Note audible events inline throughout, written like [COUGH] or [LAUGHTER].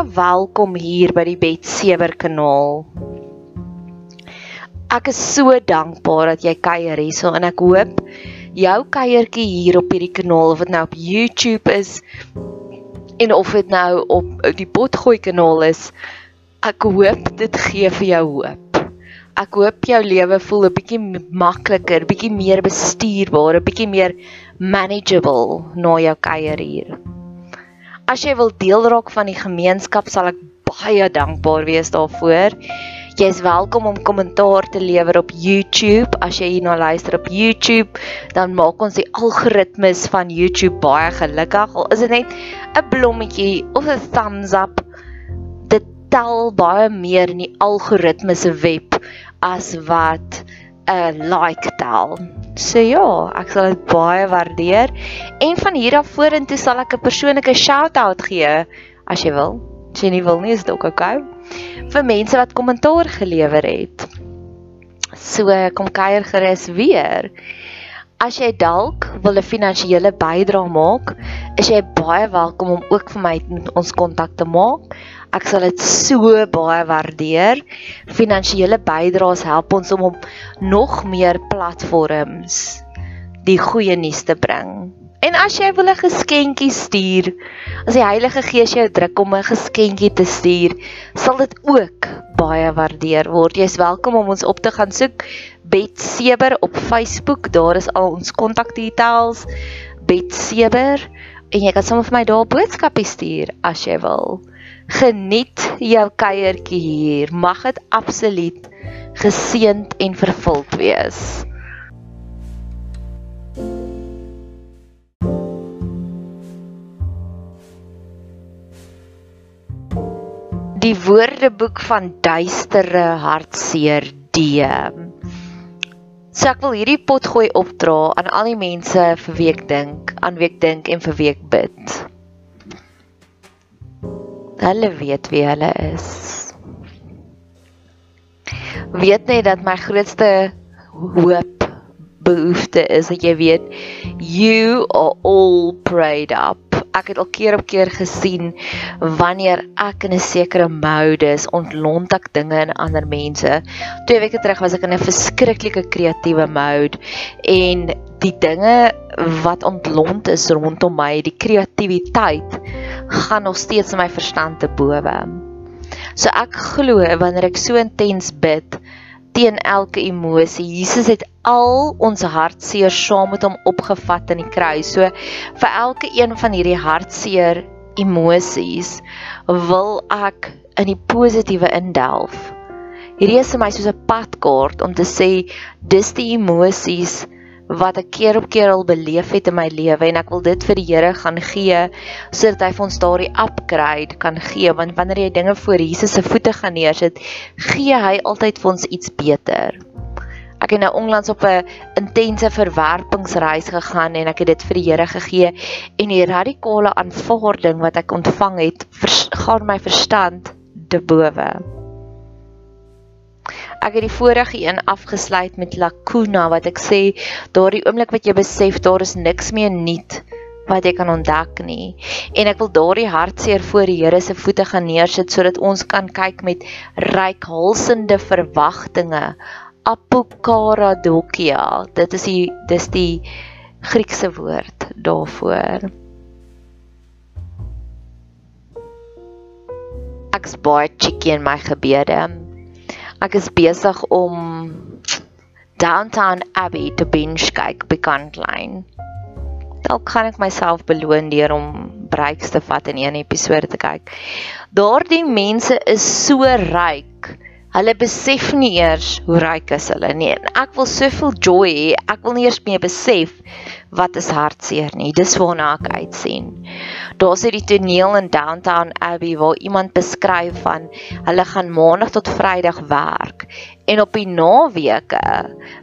Welkom hier by die Betsewer kanaal. Ek is so dankbaar dat jy kuier hierso en ek hoop jou kuiertjie hier op hierdie kanaal of dit nou op YouTube is en of dit nou op die Potgooi kanaal is, ek hoop dit gee vir jou hoop. Ek hoop jou lewe voel 'n bietjie makliker, bietjie meer bestuurbaar, 'n bietjie meer manageable na jou kuier hier. As jy wil deel raak van die gemeenskap, sal ek baie dankbaar wees daarvoor. Jy is welkom om kommentaar te lewer op YouTube. As jy hierna luister op YouTube, dan maak ons die algoritmes van YouTube baie gelukkig. Al is dit net 'n blommetjie of 'n thumbs up, dit tel baie meer in die algoritmes se web as wat 'n like tel. So ja, ek sal dit baie waardeer. En van hier af vorentoe sal ek 'n persoonlike shout-out gee as jy wil. As jy nie wil nie, is dit ook oukei. Okay vir mense wat kommentaar gelewer het. So kom kuier gerus weer. As jy dalk wil 'n finansiële bydrae maak, is jy baie welkom om ook vir my met ons kontak te maak. Ek sal dit so baie waardeer. Finansiële bydraes help ons om op nog meer platforms die goeie nuus te bring. En as jy wil 'n geskenkie stuur, as die Heilige Gees jou druk om 'n geskenkie te stuur, sal dit ook baie waardeer word. Jy's welkom om ons op te gaan soek Bet Seber op Facebook. Daar is al ons kontakdetails. Bet Seber en jy kan sommer vir my daar boodskappe stuur as jy wil. Geniet jou kuiertjie hier. Mag dit absoluut geseënd en vervuld wees. die woordeboek van duistere hartseer D. So ek wil hierdie pot gooi opdra aan al die mense vir wie ek dink, aan wie ek dink en vir wie ek bid. Hulle weet wie hulle is. Weet net dat my grootste hoop behoefte is dat jy weet you are all prayed up ek het al keer op keer gesien wanneer ek in 'n sekere mode is, ontlont ek dinge in ander mense. Twee weke terug was ek in 'n verskriklike kreatiewe mode en die dinge wat ontlont is rondom my, die kreatiwiteit gaan nog steeds my verstand te bowe. So ek glo wanneer ek so intens bid, teen elke emosie. Jesus het al ons hartseer saam met hom opgevat in die kruis. So vir elke een van hierdie hartseer emosies wil ek in die positiewe indelf. Hierdie is vir my soos 'n padkaart om te sê dis die emosies wat ek keer op keer al beleef het in my lewe en ek wil dit vir die Here gaan gee sodat hy vir ons daardie upgrade kan gee want wanneer jy dinge voor Jesus se voete gaan neersit, gee hy altyd vir ons iets beter. Ek het nou onlangs op 'n intense verwerpingsreis gegaan en ek het dit vir die Here gegee en die radikale aanvaarding wat ek ontvang het, gaan my verstand te bowe. Ek het die vorige een afgesluit met lacuna wat ek sê daardie oomblik wat jy besef daar is niks meer nuut wat jy kan ontdek nie. En ek wil daardie hartseer voor die Here se voete gaan neersit sodat ons kan kyk met reikhalsende verwagtinge. Apokaradokia dit is die dis die Griekse woord daarvoor. Ek's baie cheeky in my gebede Ek is besig om Downtown Abbey te binge kyk by Kantlyn. Dalk kan ek myself beloon deur om breaks te vat en een episode te kyk. Daardie mense is so ryk. Hulle besef nie eers hoe ryk is hulle nie. En ek wil soveel joy hê. Ek wil nie eers meer besef wat is hartseer nie. Dis waarna ek uitsien. Daar's hierdie toneel in Downtown Abbey waar iemand beskryf van hulle gaan maandag tot vrydag werk en op die naweke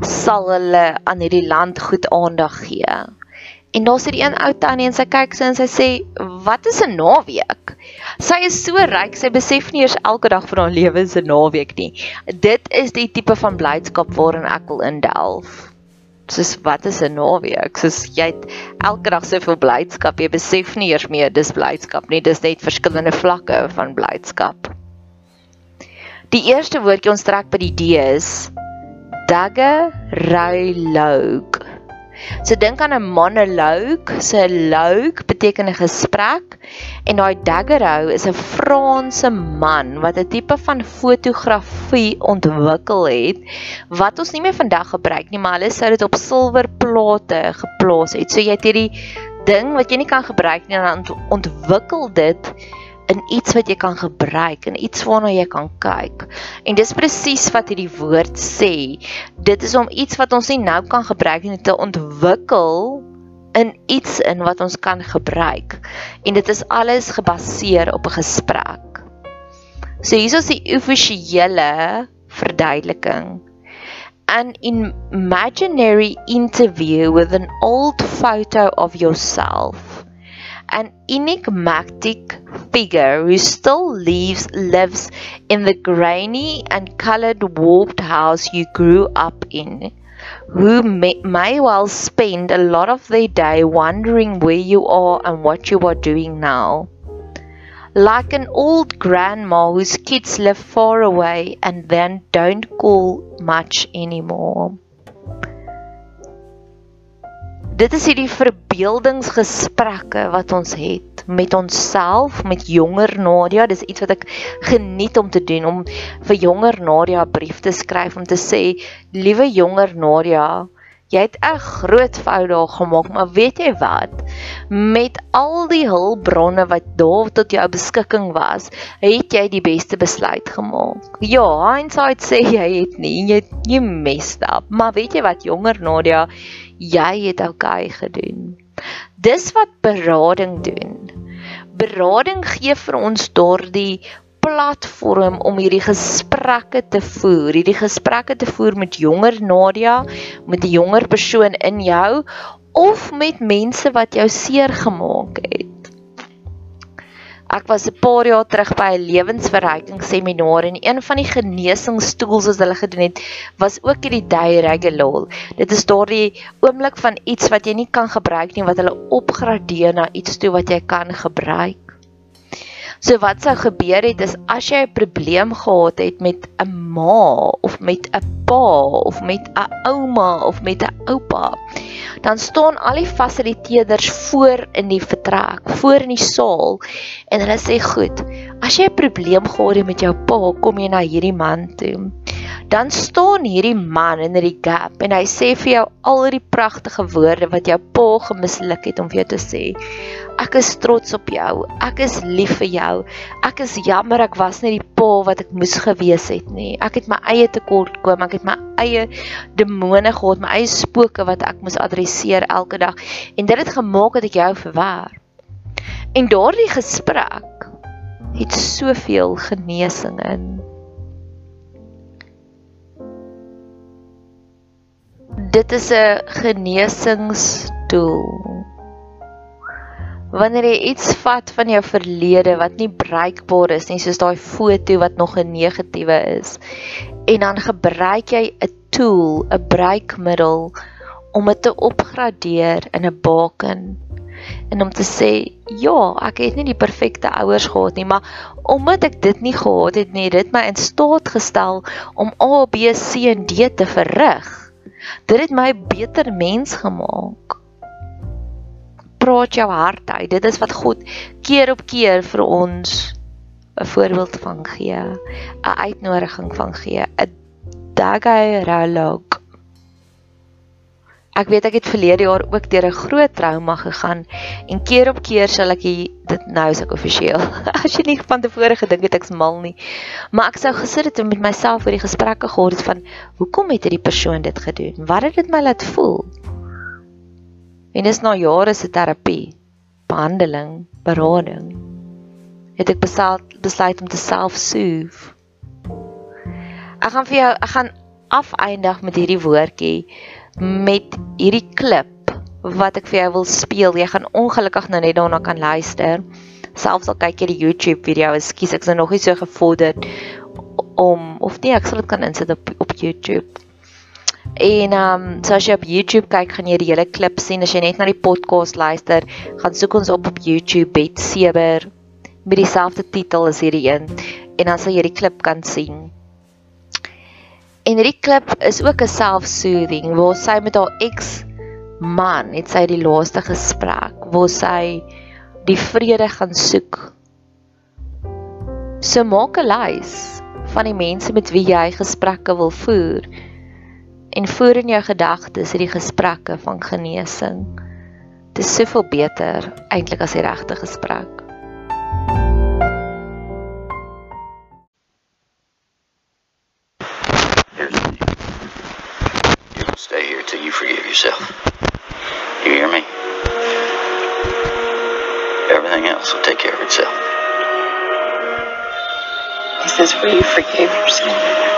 sal hulle aan hierdie land goed aandag gee. En daar's hierdie een ou tannie en sy kyk so en sy sê, "Wat is 'n naweek?" Sy is so ryk, sy besef nie eers elke dag van haar lewe is 'n naweek nie. Dit is die tipe van blydskap waarin ek wil indelf soos wat is 'n naweek? Soos jy het elke dag soveel blydskap. Jy besef nie eers meer dis blydskap nie. Dis net verskillende vlakke van blydskap. Die eerste woordjie ons trek by die D is dagge ruilog. So dink aan 'n monoloog. So 'n loog beteken 'n gesprek en daai Daguerreau is 'n Franse man wat 'n tipe van fotografie ontwikkel het wat ons nie meer vandag gebruik nie, maar hulle sou dit op silwerplate geplaas het. So jy het hierdie ding wat jy nie kan gebruik nie, dan ontwikkel dit in iets wat jy kan gebruik en iets waarna jy kan kyk. En dis presies wat hierdie woord sê. Dit is om iets wat ons nie nou kan gebruik nie te ontwikkel in iets in wat ons kan gebruik. En dit is alles gebaseer op 'n gesprek. So hier is die offisiële verduideliking. An imaginary interview with an old photo of yourself an enigmatic figure who still lives lives in the grainy and colored warped house you grew up in who may, may well spend a lot of their day wondering where you are and what you are doing now. Like an old grandma whose kids live far away and then don't call much anymore dit is hierdie verbeeldingsgesprekke wat ons het met onsself, met jonger Nadia. Dis iets wat ek geniet om te doen om vir jonger Nadia 'n brief te skryf om te sê, liewe jonger Nadia, Jy het 'n groot fout daar gemaak, maar weet jy wat? Met al die hulpbronne wat daar tot jou beskikking was, het jy die beste besluit gemaak. Ja, hindsight sê jy het nie, jy het nie messed up, maar weet jy wat jonger Nadia, jy het oukei gedoen. Dis wat berading doen. Berading gee vir ons daardie platform om hierdie gesprekke te voer, hierdie gesprekke te voer met jonger Nadia, met 'n jonger persoon in jou of met mense wat jou seer gemaak het. Ek was 'n paar jaar terug by 'n lewensverryking seminar en een van die genesingstools wat hulle gedoen het, was ook hierdie day regulol. Dit is daardie oomblik van iets wat jy nie kan gebruik nie wat hulle opgradeer na iets toe wat jy kan gebruik. So wat sou gebeur het is as jy 'n probleem gehad het met 'n ma of met 'n pa of met 'n ouma of met 'n oupa, dan staan al die fasiliteerders voor in die vertrek, voor in die saal en hulle sê goed, as jy 'n probleem gehad het met jou pa, kom jy na hierdie man toe dan staan hierdie man in hierdie gap en hy sê vir jou al die pragtige woorde wat jou pa gemisluk het om vir jou te sê. Ek is trots op jou. Ek is lief vir jou. Ek is jammer ek was nie die pa wat ek moes gewees het nie. Ek het my eie tekortkom, ek het my eie demone gehad, my eie spooke wat ek moes adresseer elke dag en dit het gemaak dat ek jou verwar. En daardie gesprek het soveel genesing in. Dit is 'n genesingsdoel. Wanneer jy iets vat van jou verlede wat nie bruikbaar is nie, soos daai foto wat nog 'n negatiewe is, en dan gebruik jy 'n tool, 'n bruikmiddel om dit te opgradeer in 'n baken en om te sê, ja, ek het nie die perfekte ouers gehad nie, maar omdat ek dit nie gehad het nie, dit my in staat gestel om A, B, C en D te verrig. Dit het my beter mens gemaak. Praat jou hart uit. Dit is wat God keer op keer vir ons 'n voorbeeld van gee, 'n uitnodiging van gee, 'n dagai ralog. Ek weet ek het verlede jaar ook deur 'n groot trauma gegaan en keer op keer sal ek dit nou as ek offisieel. [LAUGHS] As jy nie van tevore gedink het ek's mal nie. Maar ek sou gesit het en met myself oor die gesprekke gehad het van hoekom het hierdie persoon dit gedoen? Wat het dit my laat voel? En dis na jare se terapie, behandeling, berading. Het ek besluit besluit om te self-soothe. Ek gaan vir jou ek gaan afeindig met hierdie woordjie met hierdie klip wat ek vir jou wil speel. Jy gaan ongelukkig nou net daarna kan luister. Selfs al kyk jy die YouTube video, ekskuus, ek's nou nog nie so gevorder om of nee, ek sal dit kan insit op op YouTube. En ehm um, so as jy op YouTube kyk, gaan jy die hele klip sien. As jy net na die podcast luister, gaan soek ons op op YouTube Bet Sewer met dieselfde titel as hierdie een en dan sal jy die klip kan sien. En hierdie klip is ook 'n self-soothing waar sy met haar ex man het sy die laaste gesprek waar sy die vrede gaan soek. So maak 'n lys van die mense met wie jy gesprekke wil voer en voer in jou gedagtes hierdie gesprekke van genesing. Dit is soveel beter eintlik as die regte gesprek. because we forgave your sin.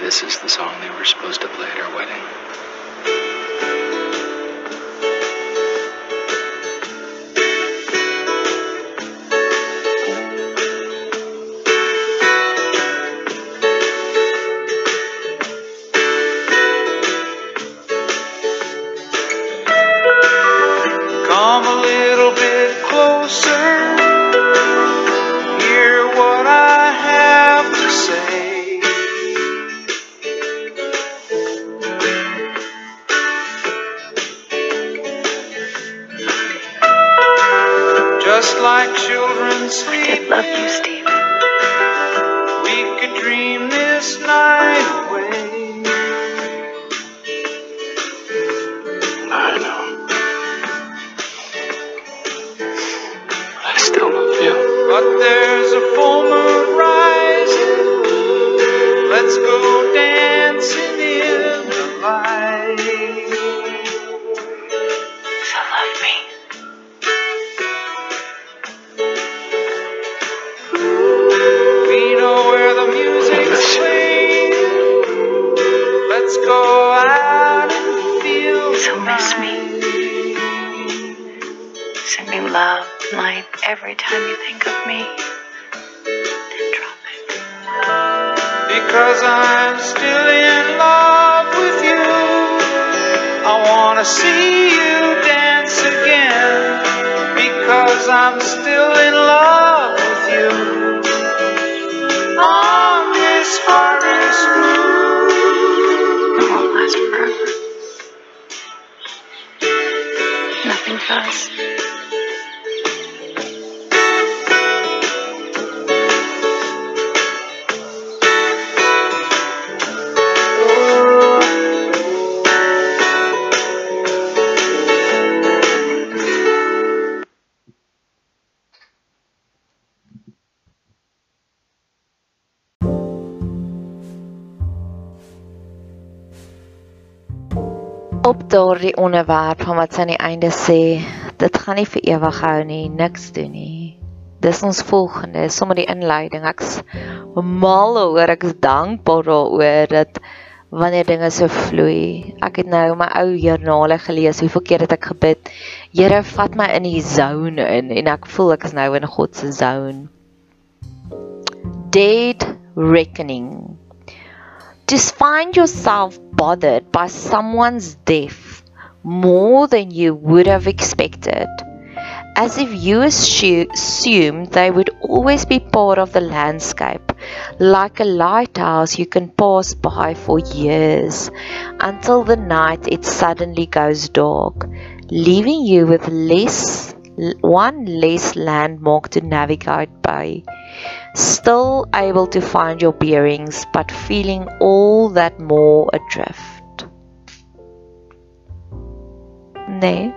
This is the song they were supposed to play at our wedding. See you dance again. Because I'm still in love with you. On this forest moon. It won't last forever. Nothing does. Daardie onderwerp van wat sy aan die einde sê, dit gaan nie vir ewig hou nie, niks doen nie. Dis ons volgende, sommer die inleiding. Ek's mal oor, ek is dankbaar daaroor dat wanneer dinge so vloei. Ek het nou my ou joernale gelees, hoeveel keer het ek gebid, Here, vat my in die zone in en ek voel ek is nou in God se zone. Dead reckoning. Just find yourself bothered by someone's death more than you would have expected. as if you assumed they would always be part of the landscape, like a lighthouse you can pass by for years until the night it suddenly goes dark, leaving you with less one less landmark to navigate by. Still able to find your bearings, but feeling all that more adrift. Nee.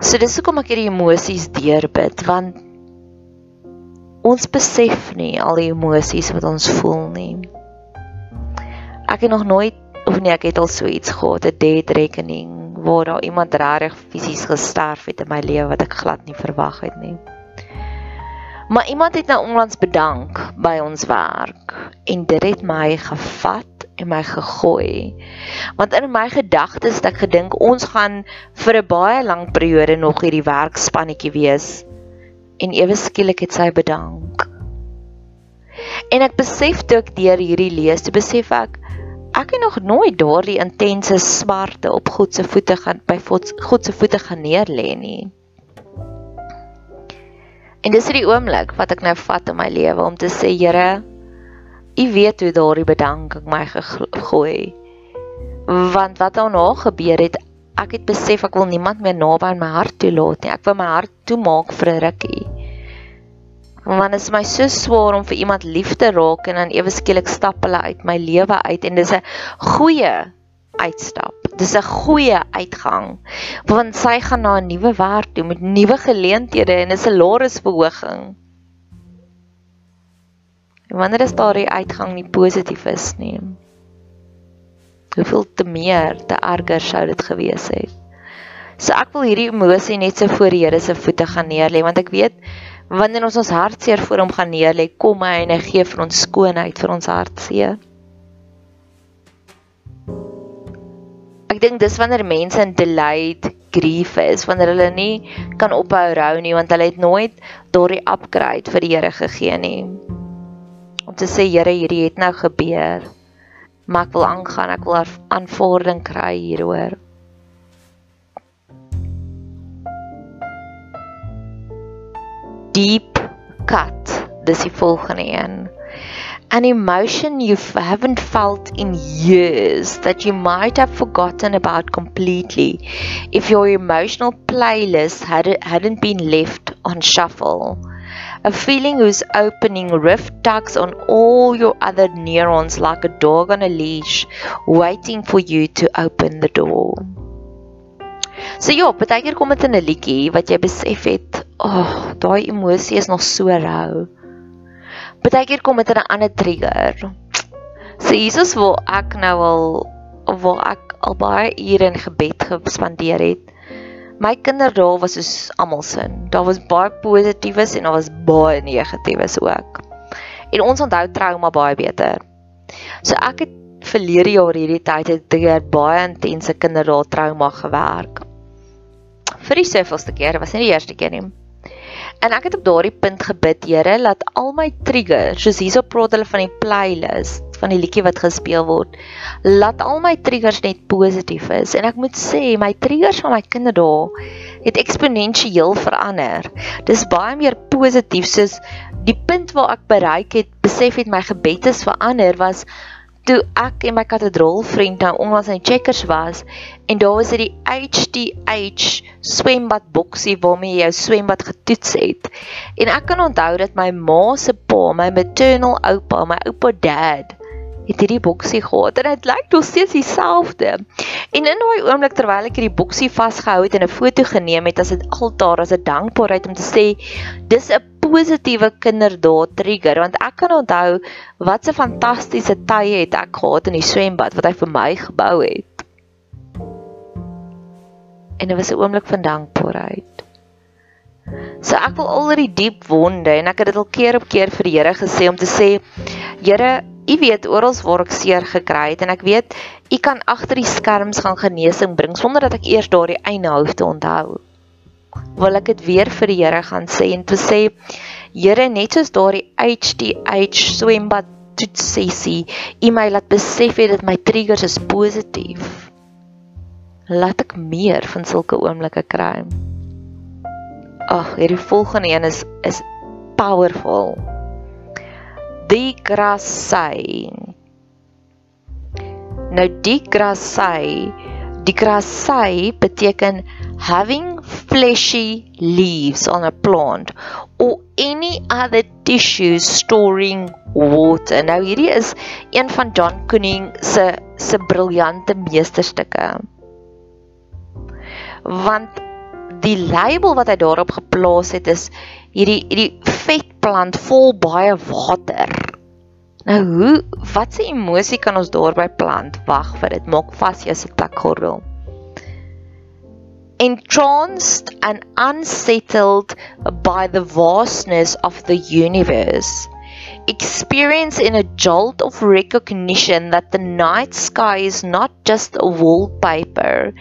So dis hoekom ek hierdie emosies deurbid want ons besef nie al die emosies wat ons voel nie. Ek het nog nooit of nee, ek het al so iets gehad, 'n dead reckoning waar daar iemand regtig fisies gesterf het in my lewe wat ek glad nie verwag het nie. Maar iemand het nou onlangs bedank by ons werk en dit het my gevat en my gegooi. Want in my gedagtes het ek gedink ons gaan vir 'n baie lang periode nog hierdie werkspannetjie wees. En ewe skielik het sy bedank. En ek besef toe ek deur hierdie lees, toe besef ek ek het nog nooit daardie intense smarte op God se voete gaan by God se voete gaan neerlê nie. En dis die oomblik wat ek nou vat in my lewe om te sê Here, U weet hoe daardie bedanking my gegooi. Want wat daarna gebeur het, ek het besef ek wil niemand meer naby in my hart toelaat nie. Ek wil my hart toemaak vir 'n rukkie. Want dit is my so swaar om vir iemand lief te raak en dan ewe skielik stap hulle uit my lewe uit en dis 'n goeie uitstap. Dis 'n goeie uitgang. Want sy gaan na 'n nuwe werk toe met nuwe geleenthede en 'n salarisverhoging. Wanneer is daardie uitgang nie positief is nie? Hoeveel te meer, te erger sou dit gewees het. So ek wil hierdie emosie net so voor die Here se voete gaan neerlê want ek weet wanneer ons ons hartseer voor hom gaan neerlê, kom hy en hy gee vir ons skoonheid vir ons hartseer. Ek dink dis wanneer mense in delayed grief is, wanneer hulle nie kan ophou rou nie want hulle het nooit daardie upgrade vir die Here gegee nie om te sê Here, hierdie het nou gebeur. Maar ek wil aangaan, ek wil aanvaarding kry hieroor. Deep cut, dis die volgende een. An emotion you haven't felt in years that you might have forgotten about completely if your emotional playlist had hadn't been left on shuffle a feeling whose opening rift tugs on all your other neurons like a dog on a leash, waiting for you to open the door. So ja, baie keer kom dit in 'n liedjie wat jy besef het, ag, oh, daai emosie is nog so rou. Baie keer kom dit in 'n ander trigger. So Jesus wil ek nou al waar ek al baie ure in gebed gespandeer het my kinderdae was soos almal sin. Daar was baie positiefes en daar was baie negatiefes ook. En ons onthou trauma baie beter. So ek het verlede jaar hierdie tyd het ek baie intense kinderdae trauma gewerk. Vir die sevelste keer, was nie die eerste keer nie. En ek het op daardie punt gebid, Here, laat al my triggers, soos hierso praat hulle van die playlist, van die liedjie wat gespeel word. Laat al my triggers net positief is en ek moet sê my triggers van my kinderdae het eksponensieel verander. Dis baie meer positief soos die punt waar ek bereik het, besef het my gebed is verander was toe ek en my kathedraal vriend nou onlangs in Checkers was en daar was dit die HDH swembad boksie waarmee jy jou swembad getoets het. En ek kan onthou dat my ma se pa, my maternal oupa, my oupa dad het hierdie boksie gehad en dit lyk nog steeds dieselfde. En in daai oomblik terwyl ek hierdie boksie vasgehou het en 'n foto geneem het as 'n altaar as 'n dankbaarheid om te sê dis 'n positiewe kinderdae trigger want ek kan onthou wat 'n fantastiese tye het ek gehad in die swembad wat hy vir my gebou het. En dit was 'n oomblik van dankbaarheid. So ek wil al die diep wonde en ek het dit al keer op keer vir die Here gesê om te sê Here U weet oral waar ek seer gekry het en ek weet u kan agter die skerms gaan genesing bring sonder dat ek eers daardie einde hoef te onthou. Wil ek dit weer vir die Here gaan sê en te sê Here net soos daardie HDH swembad toets sessie, u my laat besef het dat my triggers is positief. Laat ek meer van sulke oomblikke kry. Ag, hierdie volgende een is is powerful. Die grasai. Nou die grasai, die grasai beteken having fleshy leaves on a plant or any other tissue storing water. Nou hierdie is een van John Cunning se se briljante meesterstukke. Want die label wat hy daarop geplaas het is hierdie hierdie vetplant vol baie water. Nou hoe wat se emosie kan ons daarby plant? Wag vir dit, maak vas jou sitplek gordel. Entranced and unsettled by the vastness of the universe. Experience in a jolt of recognition that the night sky is not just a wallpaper,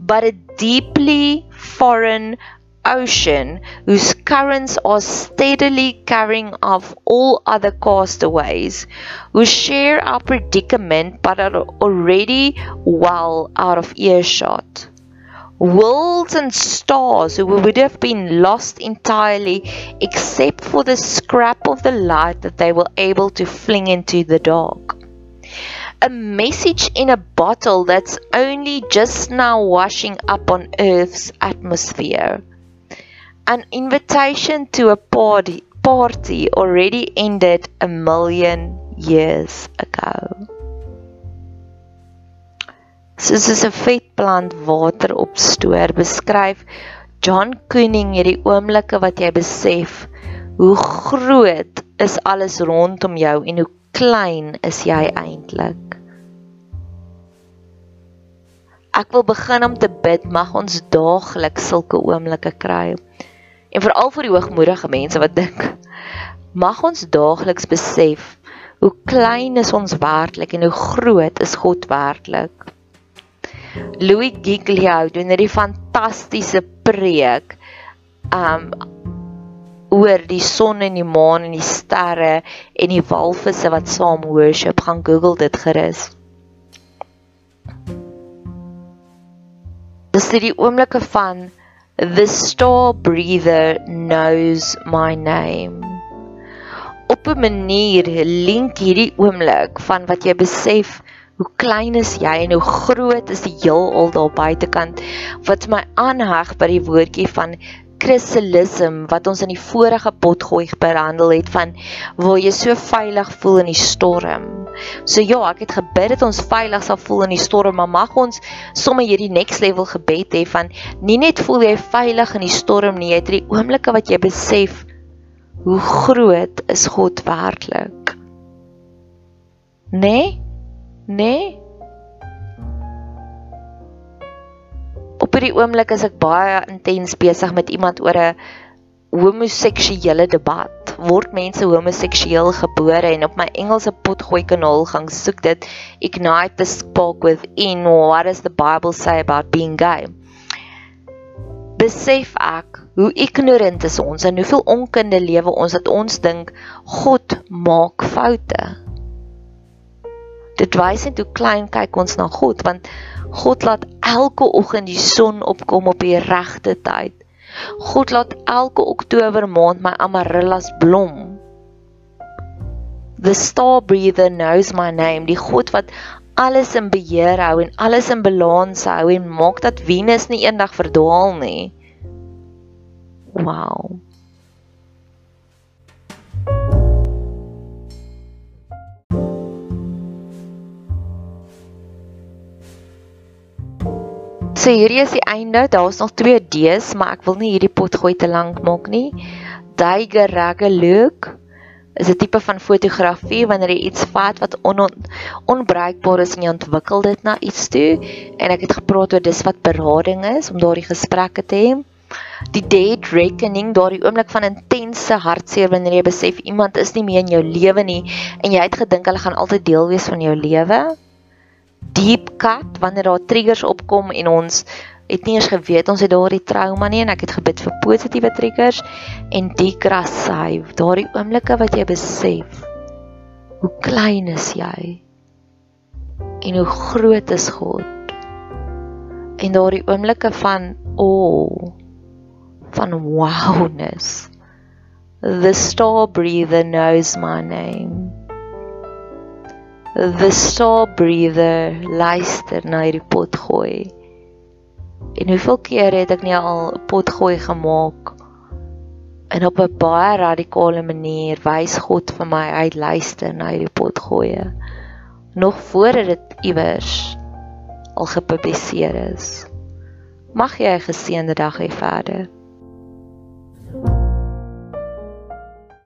but a deeply foreign ocean whose currents are steadily carrying off all other castaways who share our predicament but are already well out of earshot worlds and stars who would have been lost entirely except for the scrap of the light that they were able to fling into the dark. A message in a bottle that's only just now washing up on Earth's atmosphere. An invitation to a party, party already ended a million years ago. Soos 'n vetplant water opstoor beskryf John Cunning hierdie oomblikke wat jy besef hoe groot is alles rondom jou en hoe klein is jy eintlik Ek wil begin om te bid mag ons daagliks sulke oomblikke kry. En veral vir die hoogmoedige mense wat dink mag ons daagliks besef hoe klein is ons werklik en hoe groot is God werklik Louis Giglio doen hierdie fantastiese preek um oor die son en die maan en die sterre en die walvisse wat saam worship. Gaan Google dit gerus. Dis die oomblikke van the star breather knows my name. Op 'n manier link hierdie oomblik van wat jy besef hoe klein is jy en hoe groot is die heelal daar buitekant wat my aanheg by die woordjie van chrysalis wat ons in die vorige potgooi behandel het van waar jy so veilig voel in die storm. So ja, ek het gebid dat ons veilig sal voel in die storm, maar mag ons sommer hierdie next level gebed hê van nie net voel jy veilig in die storm nie, jy het die oomblikke wat jy besef hoe groot is God werklik. Nee? Nê? Nee? Op hierdie oomblik is ek baie intens besig met iemand oor 'n homoseksuele debat. Word mense homoseksueel gebore en op my Engelse potgooi kanaal gaan soek dit ignite the spark within what does the bible say about being gay? Besef ek hoe ignorant is ons en hoeveel onkunde lewe ons dat ons dink God maak foute dit wys net hoe klein kyk ons na God want God laat elke oggend die son opkom op die regte tyd. God laat elke Oktober maand my amarellas blom. The star breather knows my name, die God wat alles in beheer hou en alles in balans hou en maak dat Venus nie eendag verdwaal nie. Wow. So hierdie is die einde. Daar's nog 2 D's, maar ek wil nie hierdie pot gooi te lank maak nie. Daguerreotype is 'n tipe van fotografie wanneer jy iets vat wat on onbruikbaar is en jy ontwikkel dit na iets toe en ek het gepraat oor dis wat berading is om daardie gesprekke te hê. Die dead reckoning, daardie oomblik van intense hartseer wanneer jy besef iemand is nie meer in jou lewe nie en jy het gedink hulle gaan altyd deel wees van jou lewe deep cut wanneer daar triggers opkom en ons het nie eens geweet ons het daardie trauma nie en ek het gebid vir positiewe triggers en degrassive daardie oomblikke wat jy besef hoe klein is jy en hoe groot is God en daardie oomblikke van o oh, van wowness. The star breather knows my name. The star breather luister na hierdie pot gooi. En hoeveel keer het ek nie al 'n pot gooi gemaak? En op 'n baie radikale manier wys God vir my hy luister na hierdie pot gooi. Nog voordat dit iewers al gepubliseer is. Mag jy 'n geseënde dag hê verder.